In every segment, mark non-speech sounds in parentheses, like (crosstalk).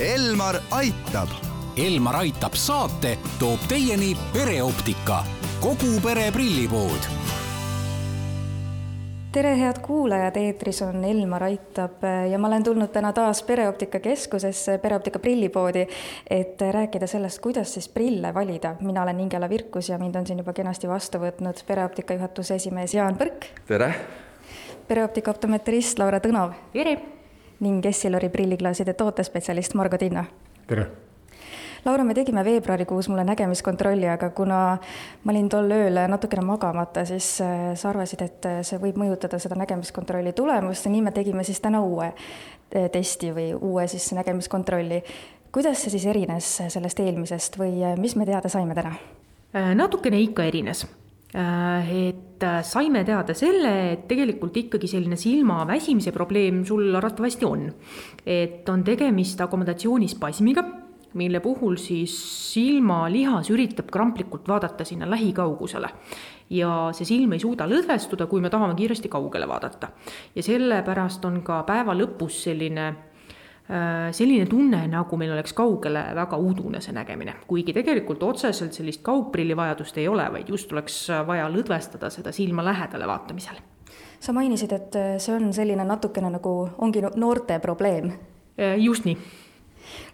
Elmar aitab. Elmar aitab saate toob teieni pereoptika, kogu pere prillipood tere, head kuulajad, eetris on Elmar Aitab ja ma olen tulnud täna taas Pereoptika Keskusesse, Pereoptika prillipoodi, et rääkida sellest, kuidas siis prille valida. mina olen Ingela Virkus ja mind on siin juba kenasti vastu võtnud Pereoptika juhatuse esimees Jaan Põrk. tere! pereoptika optometrist Laura Tõnov. tere! Ning Essilori prilliklaaside tootespetsialist Margo Tinna. tere! Laura, me tegime veebruarikuus mulle nägemiskontrolli, aga kuna ma olin tol ööl natukene magamata, siis äh, sa arvasid, et äh, see võib mõjutada seda nägemiskontrolli tulemust ja nii me tegime siis täna uue äh, testi või uue siis nägemiskontrolli. kuidas see siis erines sellest eelmisest või mis me teada saime täna? natukene ikka erines et saime teada selle, et tegelikult ikkagi selline silma väsimise probleem sul arvatavasti on. et on tegemist akomodatsioonispasmiga mille puhul siis silmalihas üritab kramplikult vaadata sinna lähikaugusele. ja see silm ei suuda lõdvestuda, kui me tahame kiiresti kaugele vaadata. ja sellepärast on ka päeva lõpus selline äh, selline tunne, nagu meil oleks kaugele väga udune see nägemine, kuigi tegelikult otseselt sellist kaugprilli vajadust ei ole, vaid just oleks vaja lõdvestada seda silma lähedale vaatamisel. sa mainisid, et see on selline natukene nagu ongi noorte probleem. Äh, just nii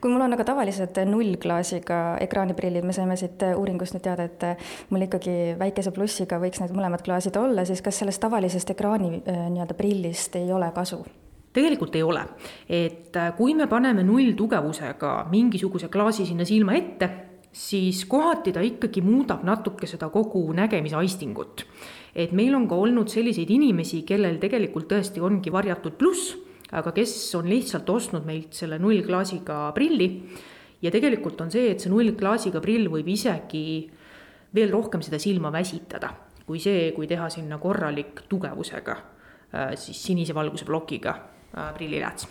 kui mul on aga tavalised nullklaasiga ekraaniprillid, me saime siit uuringust nüüd teada, et mul ikkagi väikese plussiga võiks need mõlemad klaasid olla, siis kas sellest tavalisest ekraani äh, nii-öelda prillist ei ole kasu? Tegelikult ei ole, et äh, kui me paneme nulltugevusega mingisuguse klaasi sinna silma ette, siis kohati ta ikkagi muudab natuke seda kogu nägemisaistingut. et meil on ka olnud selliseid inimesi, kellel tegelikult tõesti ongi varjatud pluss aga kes on lihtsalt ostnud meilt selle nullklaasiga prilli. Ja tegelikult on see, et see nullklaasiga prill võib isegi veel rohkem seda silma väsitada, kui see, kui teha sinna korralik tugevusega, äh, siis sinise valguse plokiga äh, prillilääts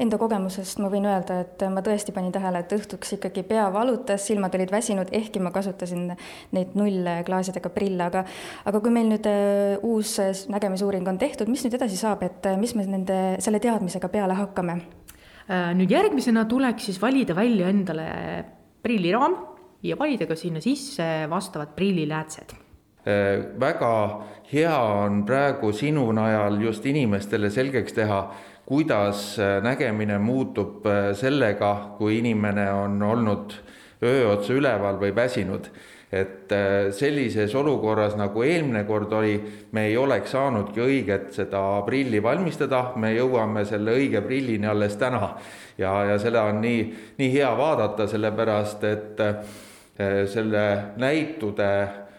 enda kogemusest ma võin öelda, et ma tõesti panin tähele, et õhtuks ikkagi pea valutas, silmad olid väsinud, ehkki ma kasutasin neid nullklaasidega prille, aga aga kui meil nüüd äh, uus nägemisuuring on tehtud, mis nüüd edasi saab, et äh, mis me nende, selle teadmisega peale hakkame? Äh, nüüd järgmisena tuleks siis valida välja endale prilliraam ja valida ka sinna sisse vastavad prilliläätsed väga hea on praegu sinu najal just inimestele selgeks teha, kuidas äh, nägemine muutub äh, sellega, kui inimene on olnud öö otsa üleval või väsinud. et äh, sellises olukorras, nagu eelmine kord oli, me ei oleks saanudki õiget seda prilli valmistada, me jõuame selle õige prillini alles täna. ja, ja seda on nii, nii hea vaadata, sellepärast et selle näitude Äh,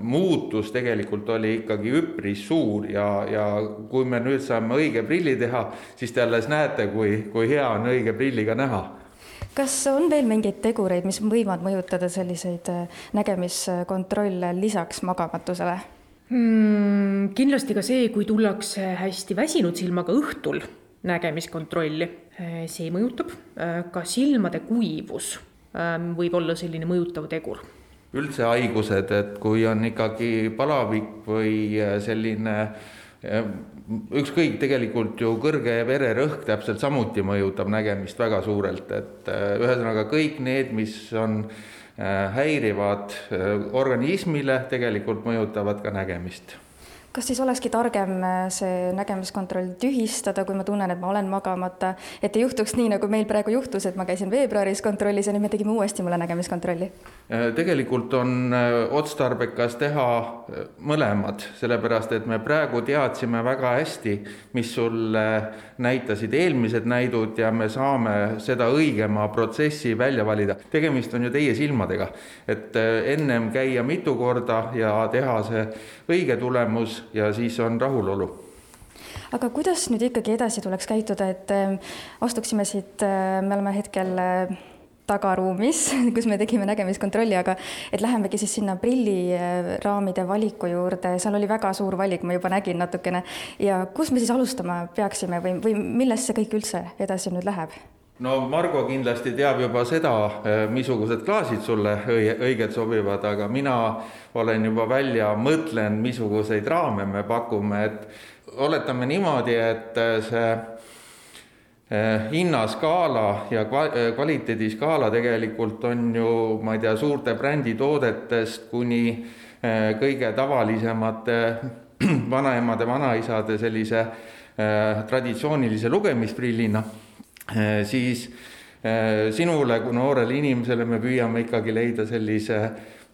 muutus tegelikult oli ikkagi üpris suur ja, ja kui me nüüd saame õige prilli teha, siis te alles näete, kui, kui hea on õige prilliga näha kas on veel mingeid tegureid, mis võivad mõjutada selliseid äh, nägemiskontrolle lisaks magamatusele hmm,? kindlasti ka see, kui tullakse hästi väsinud silmaga õhtul nägemiskontrolli, äh, see mõjutab. ka silmade kuivus võib olla selline mõjutav tegur üldse haigused, et kui on ikkagi palavik või äh, selline äh, ükskõik, tegelikult ju kõrge vererõhk täpselt samuti mõjutab nägemist väga suurelt, et äh, ühesõnaga kõik need, mis on häirivad organismile, tegelikult mõjutavad ka nägemist kas siis olekski targem äh, see nägemiskontroll tühistada, kui ma tunnen, et ma olen magamata, et ei juhtuks nii, nagu meil praegu juhtus, et ma käisin veebruaris kontrollis ja nüüd me tegime uuesti mulle nägemiskontrolli? Äh, tegelikult on äh, otstarbekas teha mõlemad, sellepärast et me praegu teadsime väga hästi, mis sul näitasid eelmised näidud ja me saame seda õigema protsessi välja valida. tegemist on ju teie silmadega, et ennem käia mitu korda ja teha see õige tulemus ja siis on rahulolu aga kuidas nüüd ikkagi edasi tuleks käituda, et äh, astuksime siit, äh, me oleme hetkel äh, tagaruumis, (laughs) kus me tegime nägemiskontrolli, aga et lähemegi siis sinna prilliraamide valiku juurde, seal oli väga suur valik, ma juba nägin natukene. ja kus me siis alustama peaksime või, või millest see kõik üldse edasi nüüd läheb? No Margo kindlasti teab juba seda, missugused klaasid sulle õiged sobivad, aga mina olen juba välja mõtlenud, missuguseid raame me pakume, et oletame niimoodi, et see hinnaskaala ja kvaliteediskaala tegelikult on ju, ma ei tea, suurte bränditoodetest kuni kõige tavalisemate (clears throat) vanaemade, vanaisade sellise traditsioonilise lugemisprillina, siis sinule kui noorele inimesele me püüame ikkagi leida sellise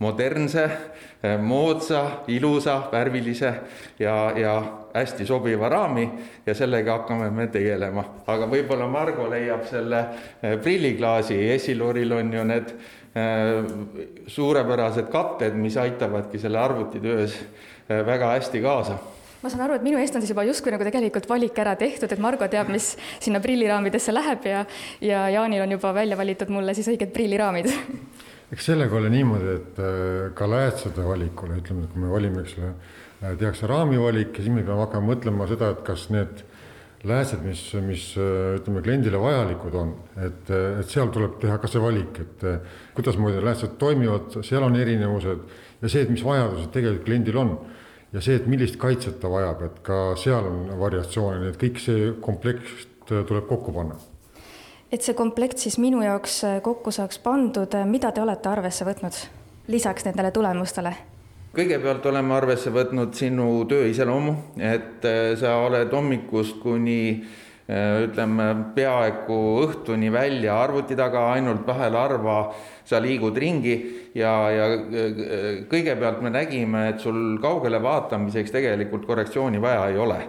modernse, moodsa, ilusa, värvilise ja, ja hästi sobiva raami ja sellega hakkame me tegelema. aga võib-olla Margo leiab selle prilliklaasi, Essiloril on ju need suurepärased katted, mis aitavadki selle arvutitöös väga hästi kaasa ma saan aru, et minu eest on siis juba justkui nagu tegelikult valik ära tehtud, et Margo teab, mis sinna prilliraamidesse läheb ja ja Jaanil on juba välja valitud mulle siis õiged prilliraamid. Eks sellega oli niimoodi, et äh, ka läätsade valikul, ütleme, et kui me valime, eks ole, äh, tehakse raamivalik ja siis me peame hakkama mõtlema seda, et kas need läätsed, mis, mis äh, ütleme, kliendile vajalikud on, et, et seal tuleb teha ka see valik, et kuidasmoodi läätsed toimivad, seal on erinevused ja see, et mis vajadused tegelikult kliendil on ja see, et millist kaitset ta vajab, et ka seal on variatsioone, nii et kõik see komplekt tuleb kokku panna et see komplekt siis minu jaoks äh, kokku saaks pandud, äh, mida te olete arvesse võtnud lisaks nendele tulemustele? kõigepealt oleme arvesse võtnud sinu töö iseloomu, et äh, sa oled hommikust kuni ütleme, peaaegu õhtuni välja arvuti taga, ainult vahel harva sa liigud ringi ja, ja kõigepealt me nägime, et sul kaugele vaatamiseks tegelikult korrektsiooni vaja ei ole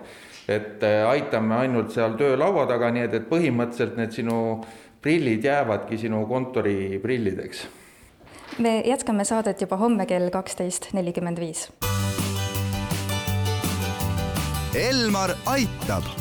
et äh, aitame ainult seal töölaua taga, nii et, et põhimõtteliselt need sinu prillid jäävadki sinu kontoriprillideks. me jätkame saadet juba homme kell kaksteist nelikümmend viis. Elmar aitab.